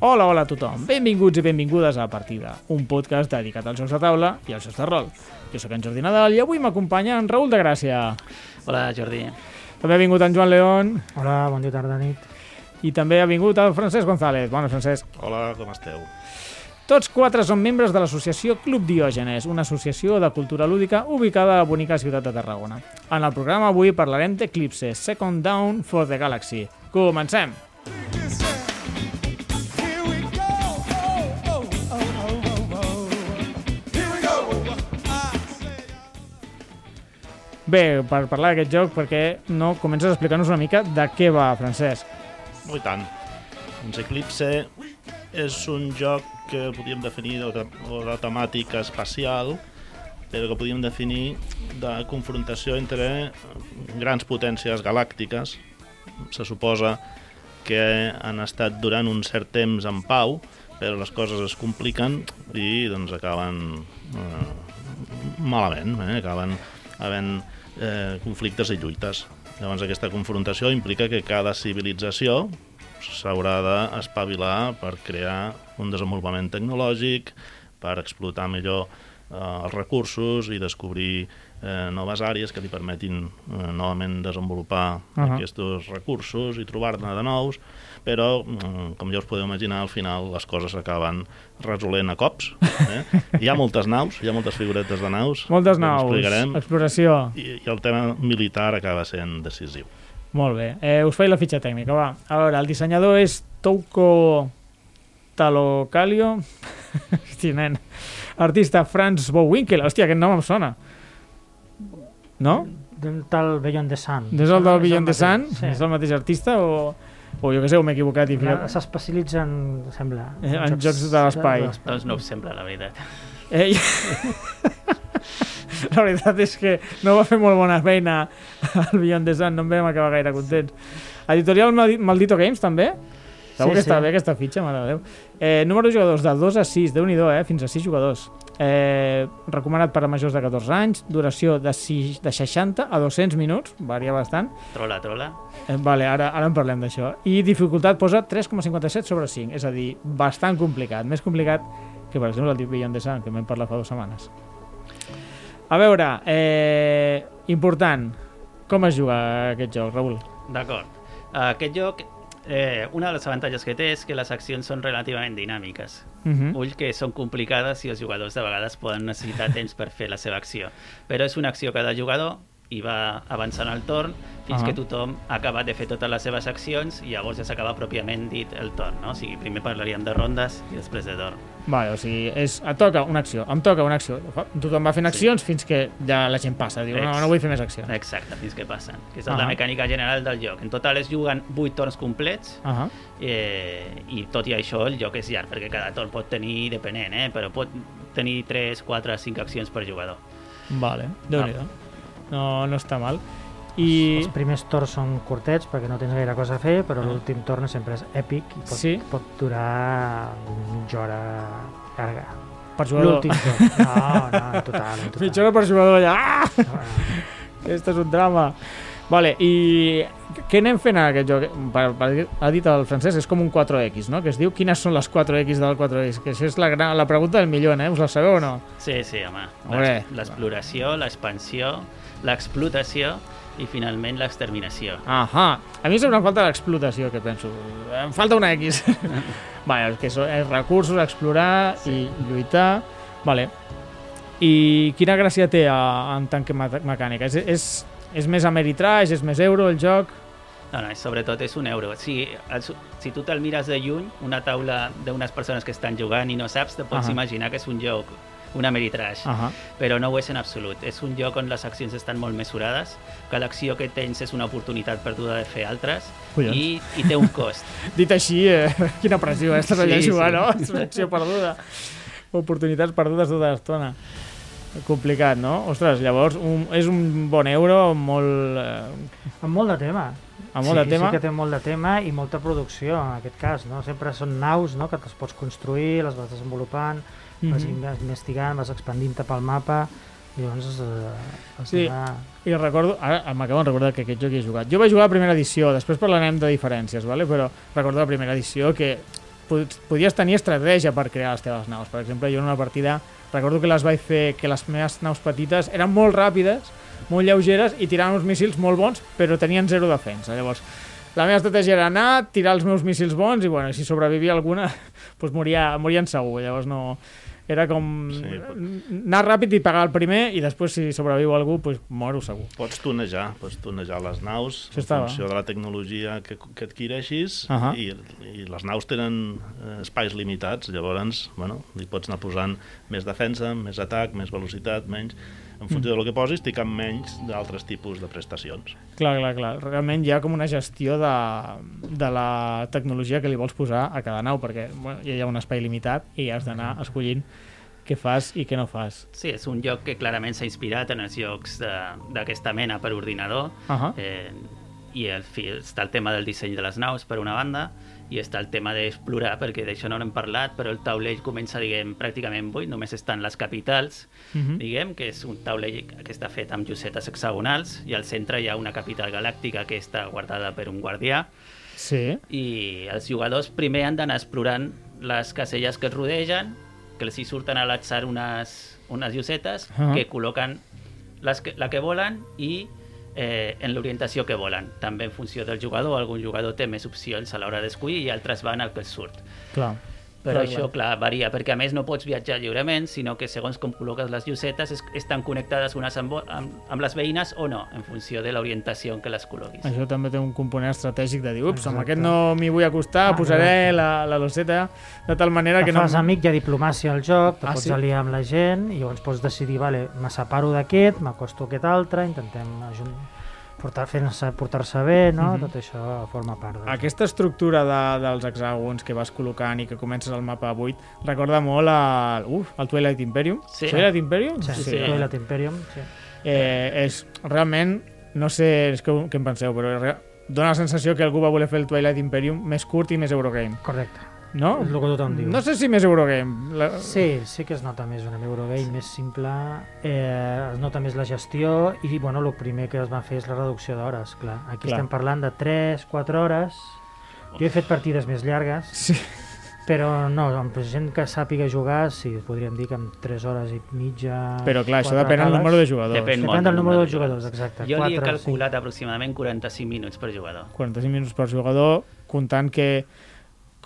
Hola, hola a tothom. Benvinguts i benvingudes a Partida, un podcast dedicat als jocs de taula i als jocs de rol. Jo sóc en Jordi Nadal i avui m'acompanya en Raül de Gràcia. Hola, Jordi. També ha vingut en Joan León Hola, bon dia, tarda, nit. i també ha vingut el Francesc González. Bona, Francesc. Hola, com esteu? Tots quatre són membres de l'associació Club Diògenes, una associació de cultura lúdica ubicada a la bonica ciutat de Tarragona. En el programa avui parlarem d'Eclipse, Second Down for the Galaxy. Comencem! Bé, per parlar d'aquest joc, perquè no comences a explicar-nos una mica de què va, Francesc? Oh, i tant. Doncs Eclipse és un joc que podríem definir de, o de temàtica espacial, però que podríem definir de confrontació entre grans potències galàctiques. Se suposa que han estat durant un cert temps en pau, però les coses es compliquen i doncs acaben eh, malament, eh? acaben havent eh, conflictes i lluites. Llavors aquesta confrontació implica que cada civilització s'haurà d'espavilar per crear un desenvolupament tecnològic, per explotar millor eh, els recursos i descobrir eh, noves àrees que li permetin eh, novament desenvolupar uh. -huh. aquests recursos i trobar-ne de nous, però, mm, com ja us podeu imaginar, al final les coses s'acaben resolent a cops. Eh? Hi ha moltes naus, hi ha moltes figuretes de naus. Moltes naus, exploració. i, i el tema militar acaba sent decisiu. Molt bé. Eh, us faig la fitxa tècnica, va. A veure, el dissenyador és Touko Talocalio. Hosti, nen. Artista Franz Bowinkel. Hòstia, aquest nom em sona. No? Del tal Beyond the Sun. És el del És Beyond the Sun? Sí. És el mateix artista o, o jo què sé, o m'he equivocat? I Ja. S'especialitza en, sembla... Eh, en jocs de l'espai. Doncs no ho sembla, la veritat. Eh, la veritat és que no va fer molt bona feina al Beyond the Sun, no en vam acabar gaire contents. Editorial Maldi- Maldito Games, també? Segur Sí, que està sí. bé aquesta fitxa, mare de Déu. Eh, número de jugadors, de 2 a 6, déu nhi eh? fins a 6 jugadors. Eh, recomanat per a majors de 14 anys, duració de, 6, de 60 a 200 minuts, varia bastant. Trola, trola. Eh, vale, ara, ara en parlem d'això. I dificultat posa 3,57 sobre 5, és a dir, bastant complicat. Més complicat que, per exemple, el Beyond the Sun, que vam parlar fa dues setmanes. A veure, eh, important, com es juga aquest joc, Raül? D'acord. Aquest joc, eh, una de les avantatges que té és que les accions són relativament dinàmiques. Uh -huh. Ull que són complicades i els jugadors de vegades poden necessitar temps per fer la seva acció. Però és una acció cada jugador i va avançant el torn fins Ah. que tothom ha acabat de fer totes les seves accions i llavors ja s'acaba pròpiament dit el torn, no? O sigui, primer parlaríem de rondes i després de torn. Vale, o sigui, és, et toca una acció, em toca una acció. Tothom va fent accions fins que ja la gent passa. Diu, no, Ex- no vull fer més accions. Exacte, fins que passen. Que és Ah. la mecànica general del joc. En total es juguen 8 torns complets Uh -huh. eh, i tot i això el joc és llarg perquè cada torn pot tenir, depenent, eh, però pot tenir 3, 4, 5 accions per jugador. Vale, déu nhi no, no està mal. I... Els primers torns són curtets perquè no tens gaire cosa a fer, però Ah. l'últim torn sempre és èpic i pot, Sí? pot durar mitja hora llarga. Per jugador. L'últim torn. No, no, en total. En total. Mitja hora per jugador allà. Ah! Ah, Aquest és un drama. Vale, i què anem fent en aquest joc? Ha dit el francès, és com un 4X, no? Que es diu quines són les 4X del 4X, que això és la, gran, la pregunta del milió, eh? Us la sabeu o no? Sí, sí, home. L'exploració, l'expansió, l'explotació i finalment l'exterminació. Ahà. A mi sempre em falta l'explotació, que penso. Em falta una X. vale, que són els recursos, explorar sí. i lluitar. Vale. I quina gràcia té a, en tant que me- mecànica? És, és, és més Ameritrash, és més euro el joc? No, no, sobretot és un euro. Si, el, si tu te'l mires de lluny, una taula d'unes persones que estan jugant i no saps, te pots Ahà. imaginar que és un joc, un Ameritrash. Ahà. però no ho és en absolut. És un joc on les accions estan molt mesurades, cada acció que tens és una oportunitat perduda de fer altres Collons. i, i té un cost. Dit així, eh, quina pressió, eh? Estàs allà Sí, jugant, sí. no? És una acció perduda. Oportunitats perdudes tota l'estona. complicat, no? Ostres, llavors un, és un bon euro molt... Eh, Amb molt de tema. amb molt sí, de tema. Sí que té molt de tema i molta producció, en aquest cas, no? Sempre són naus, no?, que te'ls pots construir, les vas desenvolupant, Mhm. vas investigant, vas expandint-te pel mapa, i llavors eh, Sí. d'anar- I recordo, ara m'acabo de recordar que aquest joc he jugat. Jo vaig jugar a la primera edició, després parlarem de diferències, vale? però recordo la primera edició que pod- podies tenir estratègia per crear les teves naus. Per exemple, jo en una partida recordo que les vaig fer que les meves naus petites eren molt ràpides, molt lleugeres i tiraven uns míssils molt bons, però tenien zero defensa. Llavors, la meva estratègia era anar, tirar els meus míssils bons i, bueno, si sobrevivia alguna, doncs moria, morien segur. Llavors no... Era com Sí, anar ràpid i pagar el primer i després si sobreviu algú, doncs moro segur. Pots tunejar, pots tunejar les naus Això en estava. funció de la tecnologia que, que adquireixis Ahà. i, i les naus tenen eh, espais limitats, llavors bueno, li pots anar posant més defensa, més atac, més velocitat, menys... En funció del que posis, t'hi cap menys d'altres tipus de prestacions. Clar, clar, clar. Realment hi ha com una gestió de, de la tecnologia que li vols posar a cada nau, perquè bueno, ja hi ha un espai limitat i has d'anar escollint què fas i què no fas. Sí, és un joc que clarament s'ha inspirat en els jocs de- d'aquesta mena per ordinador. Uh -huh. Eh, I el, fi- està el tema del disseny de les naus, per una banda, i està el tema d'explorar, perquè d'això no n'hem parlat, però el taulell comença, diguem, pràcticament buit, només estan les capitals, Uh -huh. diguem, que és un taulell que està fet amb llosetes hexagonals, i al centre hi ha una capital galàctica que està guardada per un guardià, Sí. i els jugadors primer han d'anar explorant les caselles que els rodegen, que els hi surten a l'atzar unes, unes llosetes Ah. que col·loquen les que, la que volen i eh, en l'orientació que volen. També en funció del jugador, algun jugador té més opcions a l'hora d'escollir i altres van al que surt. Clar. Però Clar, això, clar, varia, perquè a més no pots viatjar lliurement, sinó que segons com col·loques les llosetes es, estan connectades unes amb, amb, amb les veïnes o no, en funció de l'orientació en què les col·loquis. Això també té un component estratègic de dir, ups, amb Exacte. aquest no m'hi vull acostar, Ah, posaré la, la loseta de tal manera que que no... fas amic, hi ha diplomàcia al joc, te Ah, pots sí? aliar amb la gent i llavors pots decidir, vale, me separo d'aquest, m'acosto a aquest altre, intentem ajun- portar- fer-se- portar-se bé, no? Mhm. Tot això forma part. Del Aquesta estructura de, dels hexàgons que vas col·locant i que comences el mapa a 8 recorda molt al, uf, al Twilight Imperium. Sí. Twilight Imperium? Sí, sí. sí. Twilight Imperium, sí. Eh, és realment, no sé és que, què en penseu, però dona la sensació que algú va voler fer el Twilight Imperium més curt i més Eurogame, Correcte. No? És el que tothom diu. No sé si més Eurogame. La... Sí, sí que es nota més una Eurogame més simple, eh, es nota més la gestió i bueno, el primer que es va fer és la reducció d'hores, clar. Aquí Clar. estem parlant de 3-4 hores. Jo he fet partides més llargues, Sí. però no, amb gent que sàpiga jugar, sí, podríem dir que amb 3 hores i mitja... Però clar, això depèn del número de jugadors. Depèn. Depèn del número dels jugadors, exacte. Jo li he Quatre, calculat aproximadament 45 minuts per jugador. 45 minuts per jugador, comptant que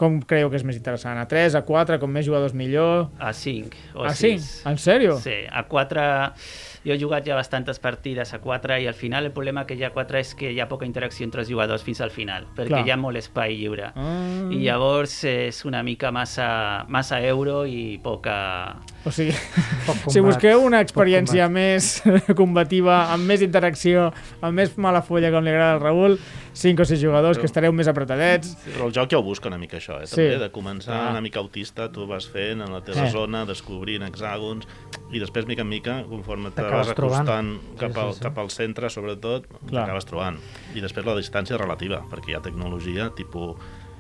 com creieu que és més interessant? A 3, a 4, com més jugadors millor? A 5 o a 6. 5? En sèrio? Sí, a 4... Jo he jugat ja bastantes partides a 4 i al final el problema que hi ha a 4 és que hi ha poca interacció entre els jugadors fins al final, perquè Clar. hi ha molt espai lliure. Ah. I llavors és una mica massa, massa euro i poca... O sigui, Poc si combat, busqueu una experiència combat. més combativa, amb més interacció, amb més mala folla, com li agrada al Raül, 5 o 6 jugadors, que estareu més apretadets. Però el joc ja ho busca una mica això, eh? Sí. també, de començar Ah. una mica autista, tu vas fent en la teva Eh. zona, descobrint hexàgons, i després, mica en mica, conforme te vas trobant. acostant Sí, cap, al, sí, sí. cap al centre, sobretot, t'acabes trobant. I després la distància relativa, perquè hi ha tecnologia tipus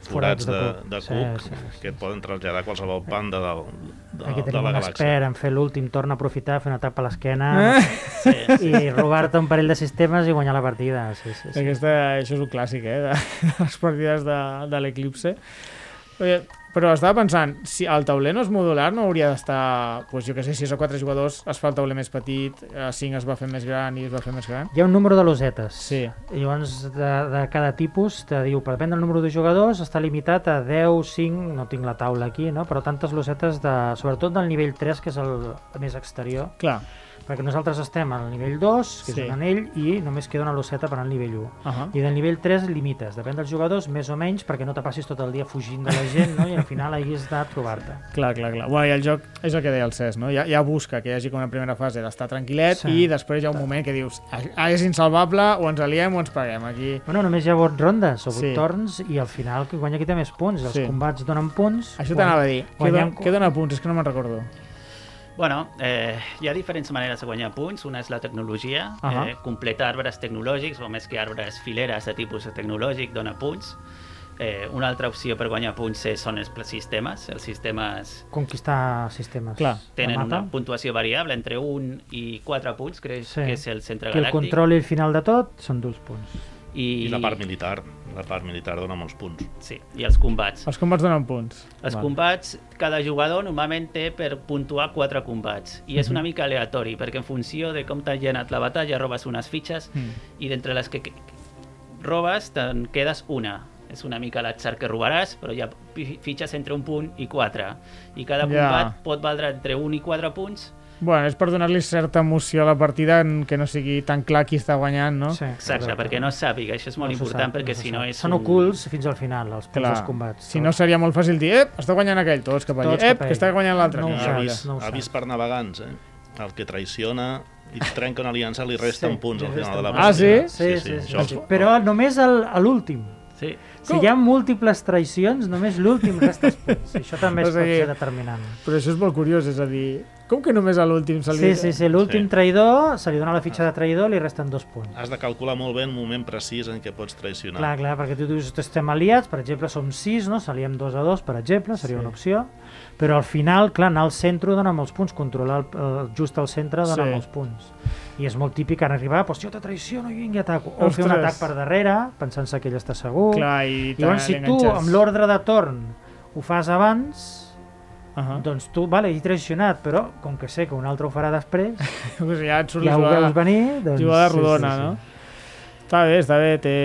Forats de de, cuc. de Sí, cuc sí, sí, que et poden traslladar a qualsevol banda de, de, Aquí de tenim la un galàxia. expert en fer l'últim torn a aprofitar, fer una tapa a l'esquena Eh? Sí, i robar-te un parell de sistemes i guanyar la partida. Sí, sí, sí. Aquesta, això és un clàssic, eh, de, de les partides de, de l'Eclipse. Oye, Però estava pensant, si el tauler no és modular, no hauria d'estar, pues, jo que sé, si és a 4 jugadors es fa el tauler més petit, a 5 es va fer més gran i es va fer més gran. Hi ha un número de losetes. Sí. I llavors, de, de cada tipus, te diu, per depèn del número de jugadors, està limitat a 10, 5, no tinc la taula aquí, no? però tantes losetes, de, sobretot del nivell 3, que és el més exterior, Clar. Perquè nosaltres estem al nivell 2, que Sí. és un anell, i només queda una loseta per al nivell 1. Uh -huh. I del nivell 3 limites, depèn dels jugadors, més o menys, perquè no te passis tot el dia fugint de la gent no? i al final hagis de trobar-te. Clar, clar, clar. Bueno, I el joc és el que deia el Cesc, no? Ja, ja busca que hi hagi com una primera fase d'estar tranquil·let Sí. i després hi ha un moment que dius "Ah, és insalvable, o ens aliem o ens paguem. Aquí Bueno, només hi ha 8 rondes o 8 Sí. torns i al final qui guanya qui té més punts. Els Sí. combats donen punts. Això t'anava a dir. Què, guanyem- què dona punts? És que no me'n recordo. Bueno, eh, hi ha diferents maneres de guanyar punts. Una és la tecnologia, Ahà. eh, completar arbres tecnològics, o més que arbres fileres de tipus tecnològic, dona punts. Eh, una altra opció per guanyar punts són els sistemes. Els sistemes Conquistar sistemes. Clar. tenen una puntuació variable entre 1 i 4 punts, crec Sí. que és el centre Que el galàctic. control i el final de tot són dos punts. I, I la part militar. La part militar dona molts punts. Sí, i els combats. Els combats donen punts. Els Val. combats, cada jugador normalment té per puntuar 4 combats i és una mica aleatori perquè en funció de com t'ha llenat la batalla robes unes fitxes Mm. i d'entre les que robes te'n quedes una. És una mica l'atzar que robaràs, però hi ha fitxes entre un punt i 4. I cada Ja. combat pot valdre entre 1 i 4 punts. Bueno, és per donar-li certa emoció a la partida en que no sigui tan clar qui està guanyant, no? Sí, Exacte, correcte. perquè no es sàpiga, això és molt No important, sap, perquè se si no és Són un... ocults fins al final, els punts Clar. dels combats. Si no seria molt fàcil dir, ep, està guanyant aquell, tots cap allà. Tots Ep, que està guanyant l'altre. No ho que saps, no ho avís per navegants, eh? El que traiciona i trenca una aliança li resten Sí, punts al final de la punts. Ah, partida. sí? Sí, sí, sí. això sí. és- Però només a l'últim. Sí. Si hi ha múltiples traïcions, només l'últim resta els punts. I això també O es pot sigui, ser determinant. Però això és molt curiós, és a dir, com que només a l'últim se li... Sí, sí, sí. L'últim Sí. traïdor, se li dona la fitxa de traïdor, li resten dos punts. Has de calcular molt bé el moment precís en què pots traicionar. Clar, clar, perquè tu dius, estem aliats, per exemple, som sis, no? Saliem dos a dos, per exemple, seria Sí. una opció, però al final, clar, anar al centre dona molts punts, controlar el, el, just al centre dona Sí. molts punts. I és molt típic en arribar, doncs jo te traiciono i vinga, ataco. O fer un Ostres. atac per darrere, pensant-se que ell està segur. Clar, i, I llavors, si tu, amb l'ordre de torn, ho fas abans, Uh doncs tu, vale, he traicionat, però com que sé que un altre ho farà després, pues ja et surt ja ho jugada- veus venir, doncs... jugada sí, rodona, sí, sí. no? Està bé, està bé, té...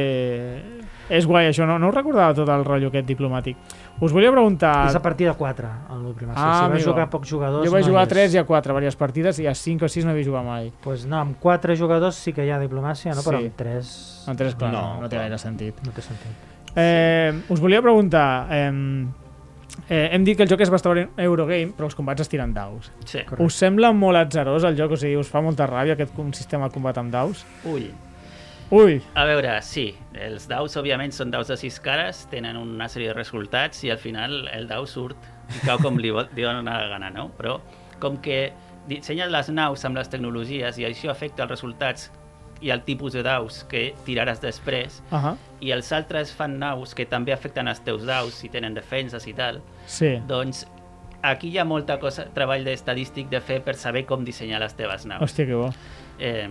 És guai això, no, no ho recordava tot el rotllo aquest diplomàtic. Us volia preguntar... És a partir de 4, el primer. Ah, si vas amigo. jugar a pocs jugadors... Jo vaig no jugar a és. 3 i a 4, diverses partides, i a 5 o 6 no havia jugat mai. Pues no, amb 4 jugadors sí que hi ha diplomàcia, no? però Sí. amb 3 En 3, clar, no, No, no té gaire sentit. no té sentit. Eh, us volia preguntar... Eh, eh, hem dit que el joc és bastant Eurogame, però els combats es tiren daus. Sí. Correcte. Us sembla molt atzerós el joc? O sigui, us fa molta ràbia aquest com- sistema de combat amb daus? Ui, Ui, A veure, sí, els daus òbviament són daus de sis cares, tenen una sèrie de resultats i al final el dau surt i cau com li, dona la gana, no? Però com que dissenyes les naus amb les tecnologies i això afecta els resultats i el tipus de daus que tiraràs després uh -huh. i els altres fan naus que també afecten els teus daus si tenen defenses i tal, sí. doncs aquí hi ha molta cosa, treball d'estadístic de fer per saber com dissenyar les teves naus. Hòstia, que bo. Eh,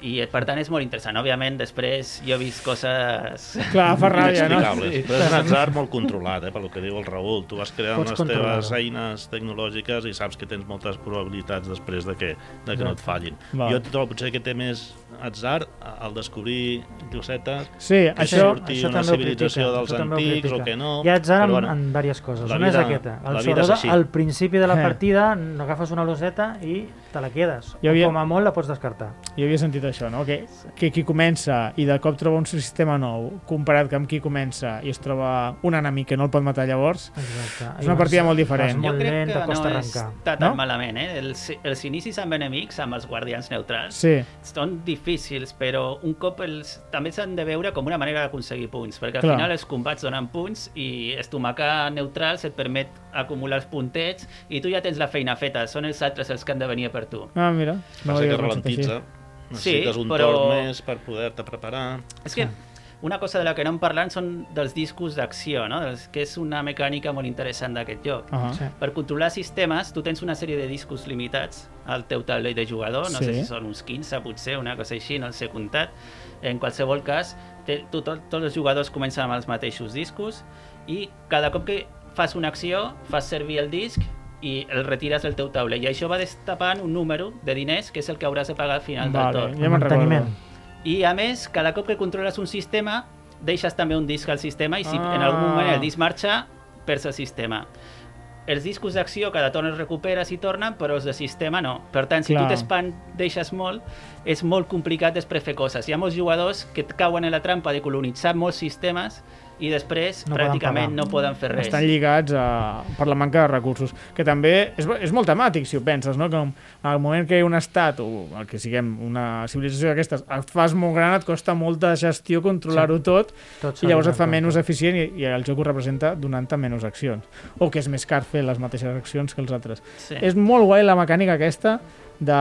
I per tant és molt interessant. Òbviament, després jo he vist coses... Clar, fa ràbia, no? Inexplicables. Sí. Però és un atzar molt controlat, eh, pel que diu el Raül. Tu vas creant Pots les teves eines tecnològiques i saps que tens moltes probabilitats després de que, de que no et fallin. Va. Jo trobo potser que té més atzar al descobrir Lloseta Sí, que això... surti això una civilització critica, dels antics o que no. Hi ha atzar en, però bueno, en diverses coses. Una és aquesta. la El, vida és sobretot, així. al principi de la Eh. partida no agafes una loseta i te la quedes. Havia- O com a molt la pots descartar. Jo havia sentit això, no? Que, que qui comença i de cop troba un sistema nou comparat que amb qui comença i es troba un enemic que no el pot matar llavors, Exacte. És una partida molt diferent. Jo crec lent, que no arrencar. està tan No? malament, eh? Els, els inicis amb enemics, amb els guardians neutrals, sí, són difícils, però un cop els... també s'han de veure com una manera d'aconseguir punts, perquè al Clar. final els combats donen punts i estomacar neutrals et permet acumular els puntets i tu ja tens la feina feta, són els altres els que han de venir per tu. ah, mira, no passa que així. Necessites un però- torn més per poder-te preparar. És que una cosa de la que no hem parlat són dels discos d'acció, no? Que és una mecànica molt interessant d'aquest joc. Ah, Sí. Per controlar sistemes, tu tens una sèrie de discos limitats al teu taulell de jugador, no Sí. sé si són uns 15 potser, una cosa així, no els he comptat. En qualsevol cas, te, tu, tot, tots els jugadors comencen amb els mateixos discos i cada cop que fas una acció, fas servir el disc i el retires del teu taulell. I això va destapant un número de diners que és el que hauràs de pagar al final Vale, del torn. ja me'n Manteniment. recordo. I a més, cada cop que controles un sistema, deixes també un disc al sistema i si Ah. en algun moment el disc marxa, perds el sistema. Els discos d'acció cada torn els recuperes i tornen, però els de sistema no. Per tant, si Clar. tu t'espan deixes molt, és molt complicat després fer coses. Hi ha molts jugadors que et cauen en la trampa de colonitzar molts sistemes i després No poden pràcticament pagar. no poden fer res. estan lligats a, per la manca de recursos, que també és, és molt temàtic, si ho penses, no? que al moment que un estat, o el que siguem, una civilització d'aquestes, et fas molt gran, et costa molta gestió controlar-ho tot, Tot s'ha i llavors et fa menys eficient i, i el joc ho representa donant-te menys accions. O que és més car fer les mateixes accions que els altres. Sí. És molt guai la mecànica aquesta de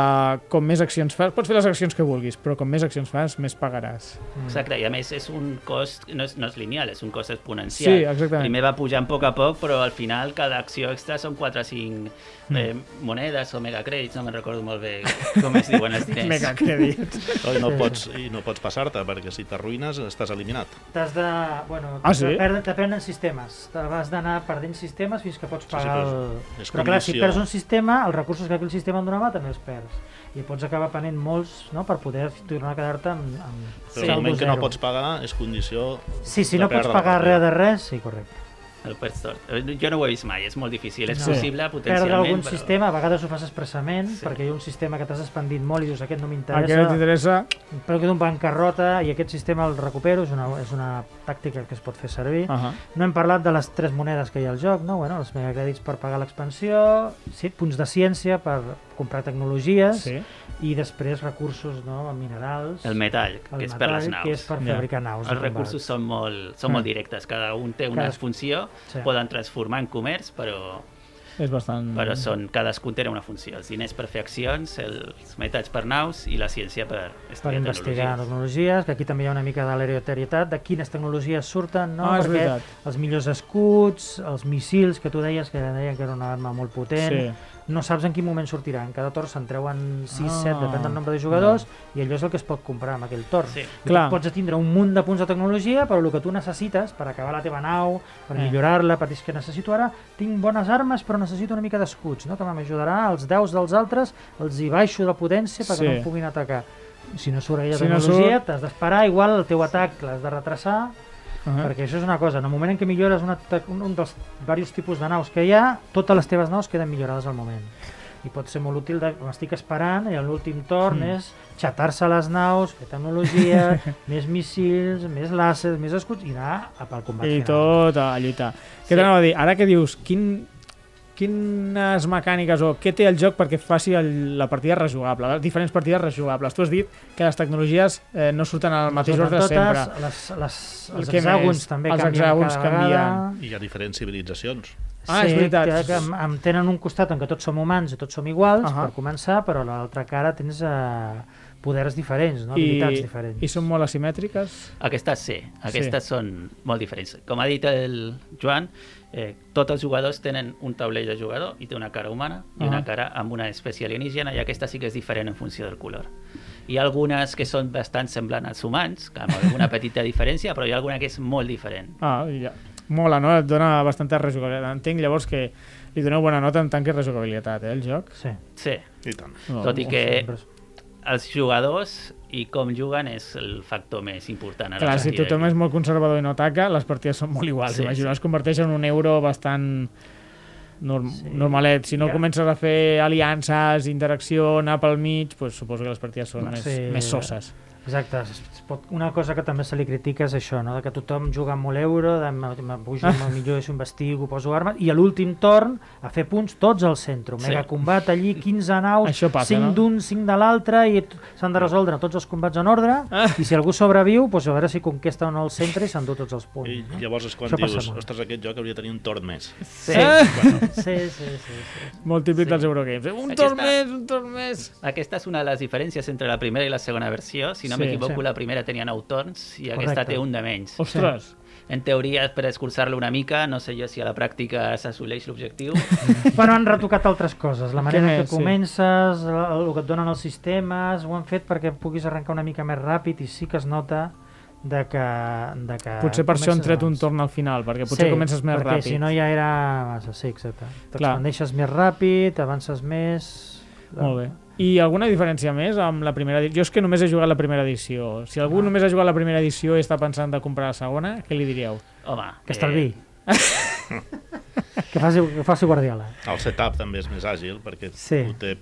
com més accions fas, pots fer les accions que vulguis, però com més accions fas, més pagaràs. Exacte, i a més és un cost, no és, no és lineal, és un cost exponencial. Sí, exactament. Primer va pujant a poc a poc, però al final cada acció extra són 4 o 5 eh, monedes o megacrèdits, no me'n recordo molt bé com es diuen els diners. Mega crèdits. Oh, I no Sí, pots, i no pots passar-te, perquè si t'arruïnes estàs eliminat. T'has de... Bueno, Ah, sí? t'aprenen- sistemes. Te vas d'anar perdent sistemes fins que pots Sí, sí, pagar però el... és Però clar, si perds un sistema, els recursos que aquell sistema et donava també els perds. I pots acabar prenent molts no? per poder tornar a quedar-te amb, amb Però saldo el moment que no pots pagar és condició... Sí, si no pots perdre pagar res de res, sí, correcte. El. Eh, Jo no ho he vist mai, és molt difícil. És No. possible, Perdre potencialment, algun però... sistema, a vegades ho fas expressament, Sí. perquè hi ha un sistema que t'has expandit molt i dius aquest no A què no m'interessa, t'interessa? però quedo en bancarrota i aquest sistema el recupero, és una, és una tàctica que es pot fer servir. Uh -huh. No hem parlat de les tres monedes que hi ha al joc, no? bueno, els megacrèdits per pagar l'expansió, sí, punts de ciència per comprar tecnologies Sí. i després recursos no? minerals, El metall, el que és per les metall, naus. que és per fabricar naus. Els de combat. recursos són molt, són molt directes, cada un té una Cadascú- funció, Sí. poden transformar en comerç, però, És bastant... però són, cadascun té una funció. Els diners per fer accions, els metalls per naus i la ciència per per estudiar investigar tecnologies. tecnologies, que aquí també hi ha una mica d'aleatorietat de quines tecnologies surten, no? Ah, és Perquè veritat. els millors escuts, els missils que tu deies que deien que era una arma molt potent, Sí. No saps en quin moment sortiran. Cada torn se'n treuen 6, Ah. 7, depèn del nombre de jugadors, i allò és el que es pot comprar amb aquell torn. Sí. Clar. tu pots tindre un munt de punts de tecnologia, però el que tu necessites per acabar la teva nau, per Eh. millorar-la, per dir que necessito ara, tinc bones armes, però necessito una mica d'escuts, no? que m'ajudarà als deus dels altres, els hi baixo de potència perquè Sí. no em puguin atacar. Si no surt aquella Si no tecnologia, surt- t'has d'esperar, igual el teu atac l'has de retrasar, Uh -huh. perquè això és una cosa, en el moment en què millores una, un, un dels diversos tipus de naus que hi ha, totes les teves naus queden millorades al moment. I pot ser molt útil, m'estic esperant, i en l'últim torn Mm. és xatar-se les naus, fer tecnologia, més missils, més làsers, més escuts, i anar a pel combat I final. tot a lluitar. Què Sí. t'anava a dir? Ara que dius, quin, quines mecàniques o què té el joc perquè faci el, la partida rejugable, les diferents partides rejugables. Tu has dit que les tecnologies eh, no surten al mateix ordre totes, sempre. Les, les, els Què hexàgons més? també Els canvien hexàgons cada vegada. canvien. I hi ha diferents civilitzacions. Ah, és veritat. Que, que em, em tenen un costat en què tots som humans i tots som iguals, Ahà. per començar, però a l'altra cara tens eh, poders diferents, no? habilitats diferents. I són molt asimètriques? Aquestes sí, aquestes són molt diferents. Com ha dit el Joan, eh, tots els jugadors tenen un taulell de jugador i té una cara humana i Ah. una cara amb una espècie alienígena i aquesta sí que és diferent en funció del color. Hi ha algunes que són bastant semblants als humans, que amb alguna petita diferència, però hi ha alguna que és molt diferent. Ah, ja. Mola, no? Et dona bastanta rejugabilitat. Entenc llavors que li doneu bona nota en tant que rejugabilitat, eh, el joc? Sí. Sí, I tant. No, tot i que. Els jugadors i com juguen és el factor més important. a la Clar, si tothom és molt conservador i no ataca, les partides són molt iguals. Sí, Imagina, sí. es converteix en un euro bastant norm Sí. normalet. Si no Ja. comences a fer aliances, interacció, anar pel mig, pues, suposo que les partides són Va, més, sí. més soses. Exacte. Es, pot, una cosa que també se li critica és això, no? de que tothom juga amb molt euro, de me- me pujo, ah. millor deixo un vestigo, poso armes, i a l'últim torn a fer punts tots al centre. Sí. Mega combat allí, 15 naus, Això passa, 5 no? d'un, 5 de l'altre, i s'han de resoldre tots els combats en ordre, Ah. i si algú sobreviu, doncs a veure si conquesta o no el centre i s'endú tots els punts. I no? llavors és quan Això dius, ostres, aquest joc hauria de tenir un torn més. Sí. Ah! Sí, sí, sí. sí. Molt típic Sí. dels Eurogames. Eh, Un Aquesta- torn més, un torn més. Aquesta és una de les diferències entre la primera i la segona versió. Si no Sí, m'equivoco, sí. la primera tenia 9 torns i aquesta Correcte. té un de menys. Ostres. En teoria, per escurçar-lo una mica, no sé jo si a la pràctica s'assoleix l'objectiu. Bueno, han retocat altres coses. La manera què Sí. comences, el, el que et donen els sistemes, ho han fet perquè puguis arrencar una mica més ràpid i sí que es nota de que... De que Potser per això han tret un torn al final, perquè potser sí, comences més perquè ràpid. si no ja era massa, sí, exacte. T'expandeixes més ràpid, avances més... Molt bé. I alguna diferència més amb la primera edició? Jo és que només he jugat la primera edició. Si algú només ha jugat la primera edició i està pensant de comprar la segona, què li diríeu? Home, Que estalvi. que, faci, que faci Guardiola. El setup també és més àgil perquè Sí. ho té,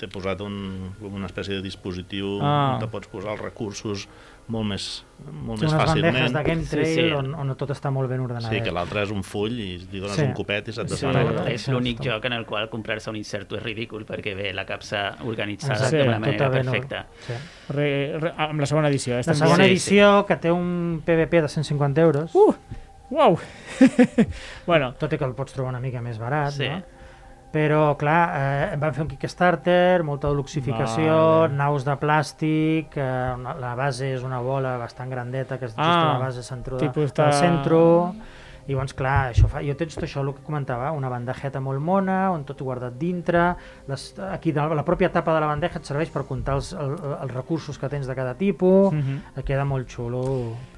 té posat un, una espècie de dispositiu Ah. on te pots posar els recursos molt més, molt Té més unes bandejes fàcilment. de Game Sí, Trail sí. On, on tot està molt ben ordenat. Sí, que l'altre és un full i li dones Sí. un copet i se't Sí. desbarata. És l'únic joc en el qual comprar-se un inserto és ridícul perquè ve la capsa organitzada Exacte, d'una Sí, manera tota or- perfecta. Sí. Re, re, amb la segona edició. Eh? La segona Sí, sí. edició, que té un PVP de 150 euros, Uh! Uau! bueno, tot i que el pots trobar una mica més barat, Sí. no? Però, clar, eh, van fer un Kickstarter, molta luxificació, Vale. naus de plàstic, eh, una- la base és una bola bastant grandeta, que és just Ah, la base centro de, tipus del de- centro. I llavors, clar, això fa... jo tens tot això, el que comentava, una bandejeta molt mona, on tot guardat dintre, les, aquí de la pròpia tapa de la bandeja et serveix per comptar els, el, els recursos que tens de cada tipus, mm. -hmm. queda molt xulo.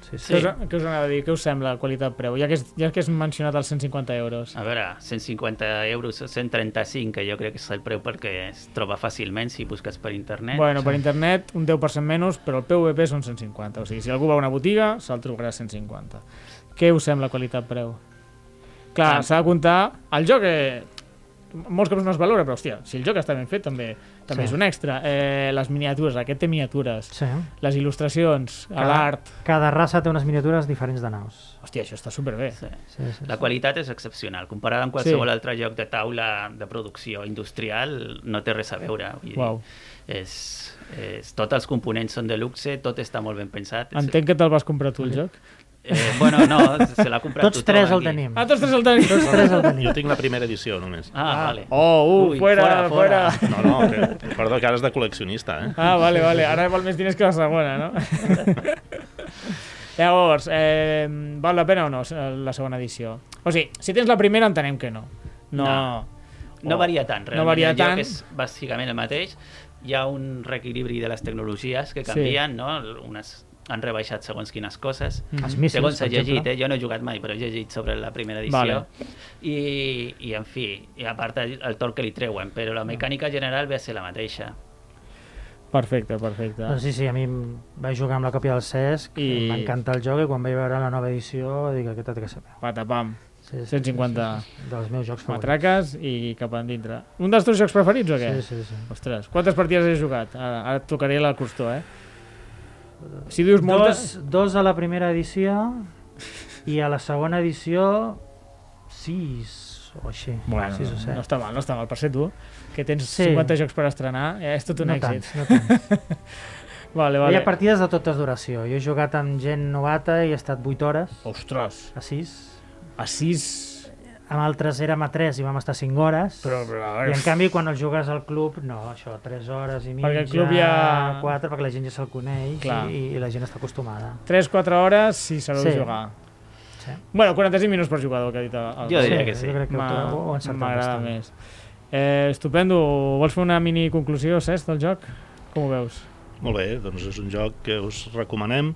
Sí, sí. Què, us, què us anava a dir? Què us sembla la qualitat-preu? Ja, que és, ja que has mencionat els 150 euros. A veure, 150 euros, 135, que jo crec que és el preu perquè es troba fàcilment si busques per internet. Bueno, per internet un 10% menys, però el PVP són 150. O sigui, si algú va a una botiga, se'l trobarà a 150. Què us sembla qualitat-preu? Clar, Ah. s'ha de comptar... El joc, eh, molts cops no es valora, però, hòstia, si el joc està ben fet, també també Sí. és un extra. Eh, les miniatures, aquest té miniatures. sí. Les il·lustracions, Cada- l'art... Cada raça té unes miniatures diferents de naus. Hòstia, això està superbé. Sí. Sí, sí, La sí. qualitat és excepcional. Comparada amb qualsevol Sí. altre joc de taula de producció industrial, no té res a veure. Vull dir, Uau. és, és, tots els components són de luxe, tot està molt ben pensat. Entenc que te'l vas comprar tu, el joc. Eh, bueno, no, se l'ha comprat Tots tothom tres el aquí. tenim. Ah, tots tres el tenim. Tots tres el tenim. Jo tinc la primera edició, només. Ah, vale. Oh, uh, Ui, fuera, fuera. No, no, que, perdó, que ara és de col·leccionista, eh? Ah, vale, vale. Ara val més diners que la segona, no? Llavors, eh, val la pena o no la segona edició? O sigui, si tens la primera entenem que no. No. No. No Oh. varia tant, realment. varia el joc tant. és bàsicament el mateix. Hi ha un reequilibri de les tecnologies que canvien, no? Unes han rebaixat segons quines coses. Els míssils, Segons he per llegit, eh? jo no he jugat mai, però he llegit sobre la primera edició. Vale. I, I, en fi, i a part el, el torn que li treuen, però la mecànica general ve a ser la mateixa. Perfecte, perfecte. Doncs sí, sí, a mi vaig jugar amb la còpia del CESC, I- m'encanta el joc i quan vaig veure la nova edició dic aquest té que ser meu. Patapam. Sí, 150 sí, sí, dels meus jocs favorits. Matraques i cap endintre. Un dels teus jocs preferits o què? Sí, sí, sí. Ostres, quantes partides has jugat? Ara, ara et tocaré la costó, eh? Si dius moltes... Dos, dos a la primera edició i a la segona edició sis o així. Bueno, sis o set. no està mal, no està mal. Per ser tu, que tens Sí. 50 jocs per estrenar, eh, és tot un no èxit. tants, no tants. Vale, Hi vale. ha partides de totes duració. Jo he jugat amb gent novata i he estat 8 hores Ostres, a 6. a 6... Amb altres érem a 3 i vam estar 5 hores. Però, però, I en canvi quan el jugues al club, no, això, 3 hores i mitja, Perquè el club ja- 4, perquè la gent ja se'l coneix Clar. i, i la gent està acostumada. 3-4 hores si sabeu Sí. jugar. Sí. Bueno, 45 minuts per jugador, que ha dit el, Jo diria que sí. Que encertem M'agrada més. Eh, estupendo. Vols fer una mini conclusió, Cesc, del joc? Com ho veus? Molt bé, doncs és un joc que us recomanem,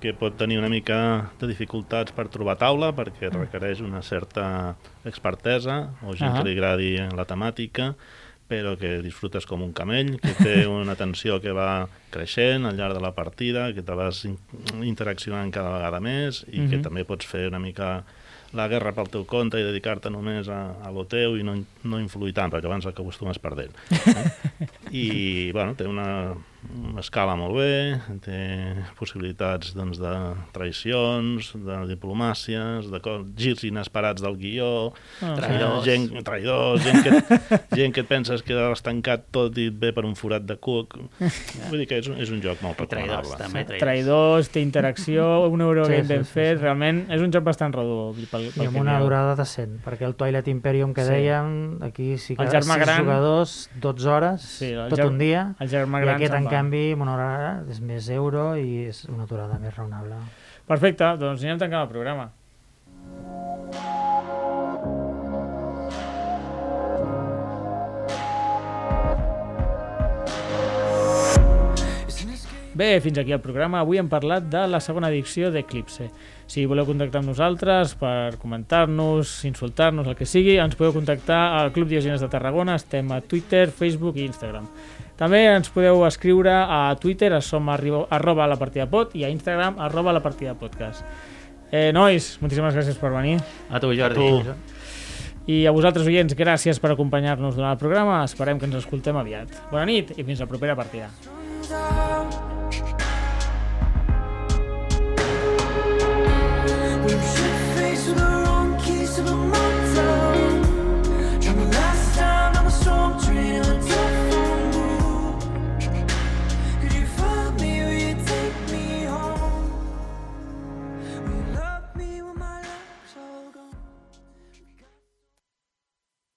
que pot tenir una mica de dificultats per trobar taula, perquè requereix una certa expertesa, o gent Ahà. que li agradi la temàtica, però que disfrutes com un camell, que té una tensió que va creixent al llarg de la partida, que te vas in interaccionant cada vegada més i que Mhm. també pots fer una mica la guerra pel teu compte i dedicar-te només a, a lo teu i no, no influir tant, perquè abans acostumes perdent. Eh? I, bueno, té una escala molt bé, té possibilitats doncs, de traïcions, de diplomàcies, de girs inesperats del guió, Ah, Traïdors. gent, traïdors, gent que, gent que et penses que has tancat tot i et ve per un forat de cuc. Vull dir que és un, és un joc molt I traïdors, recomanable. també. traïdors. Traïdors, té interacció, un Eurogame Sí, sí, ben sí, fet, sí. realment és un joc bastant redur. Pel, I pel amb que una durada decent, perquè el Twilight Imperium que Sí. dèiem, aquí sí que El germà 6 gran- jugadors, 12 hores, Sí, tot ger- un dia, El germà i gran aquest se'n en va. Canvi una hora és més euro i és una durada més raonable. Perfecte, doncs anem tancant el programa. Bé, fins aquí el programa. Avui hem parlat de la segona edició d'Eclipse. Si voleu contactar amb nosaltres per comentar-nos, insultar-nos, el que sigui, ens podeu contactar al Club Diogenes de Tarragona. Estem a Twitter, Facebook i Instagram. També ens podeu escriure a Twitter, som arroba la partida pot, i a Instagram, arroba la partida podcast. Eh, nois, moltíssimes gràcies per venir. A tu, Jordi. A tu. I a vosaltres, oients, gràcies per acompanyar-nos durant el programa. Esperem que ens escoltem aviat. Bona nit i fins la propera partida.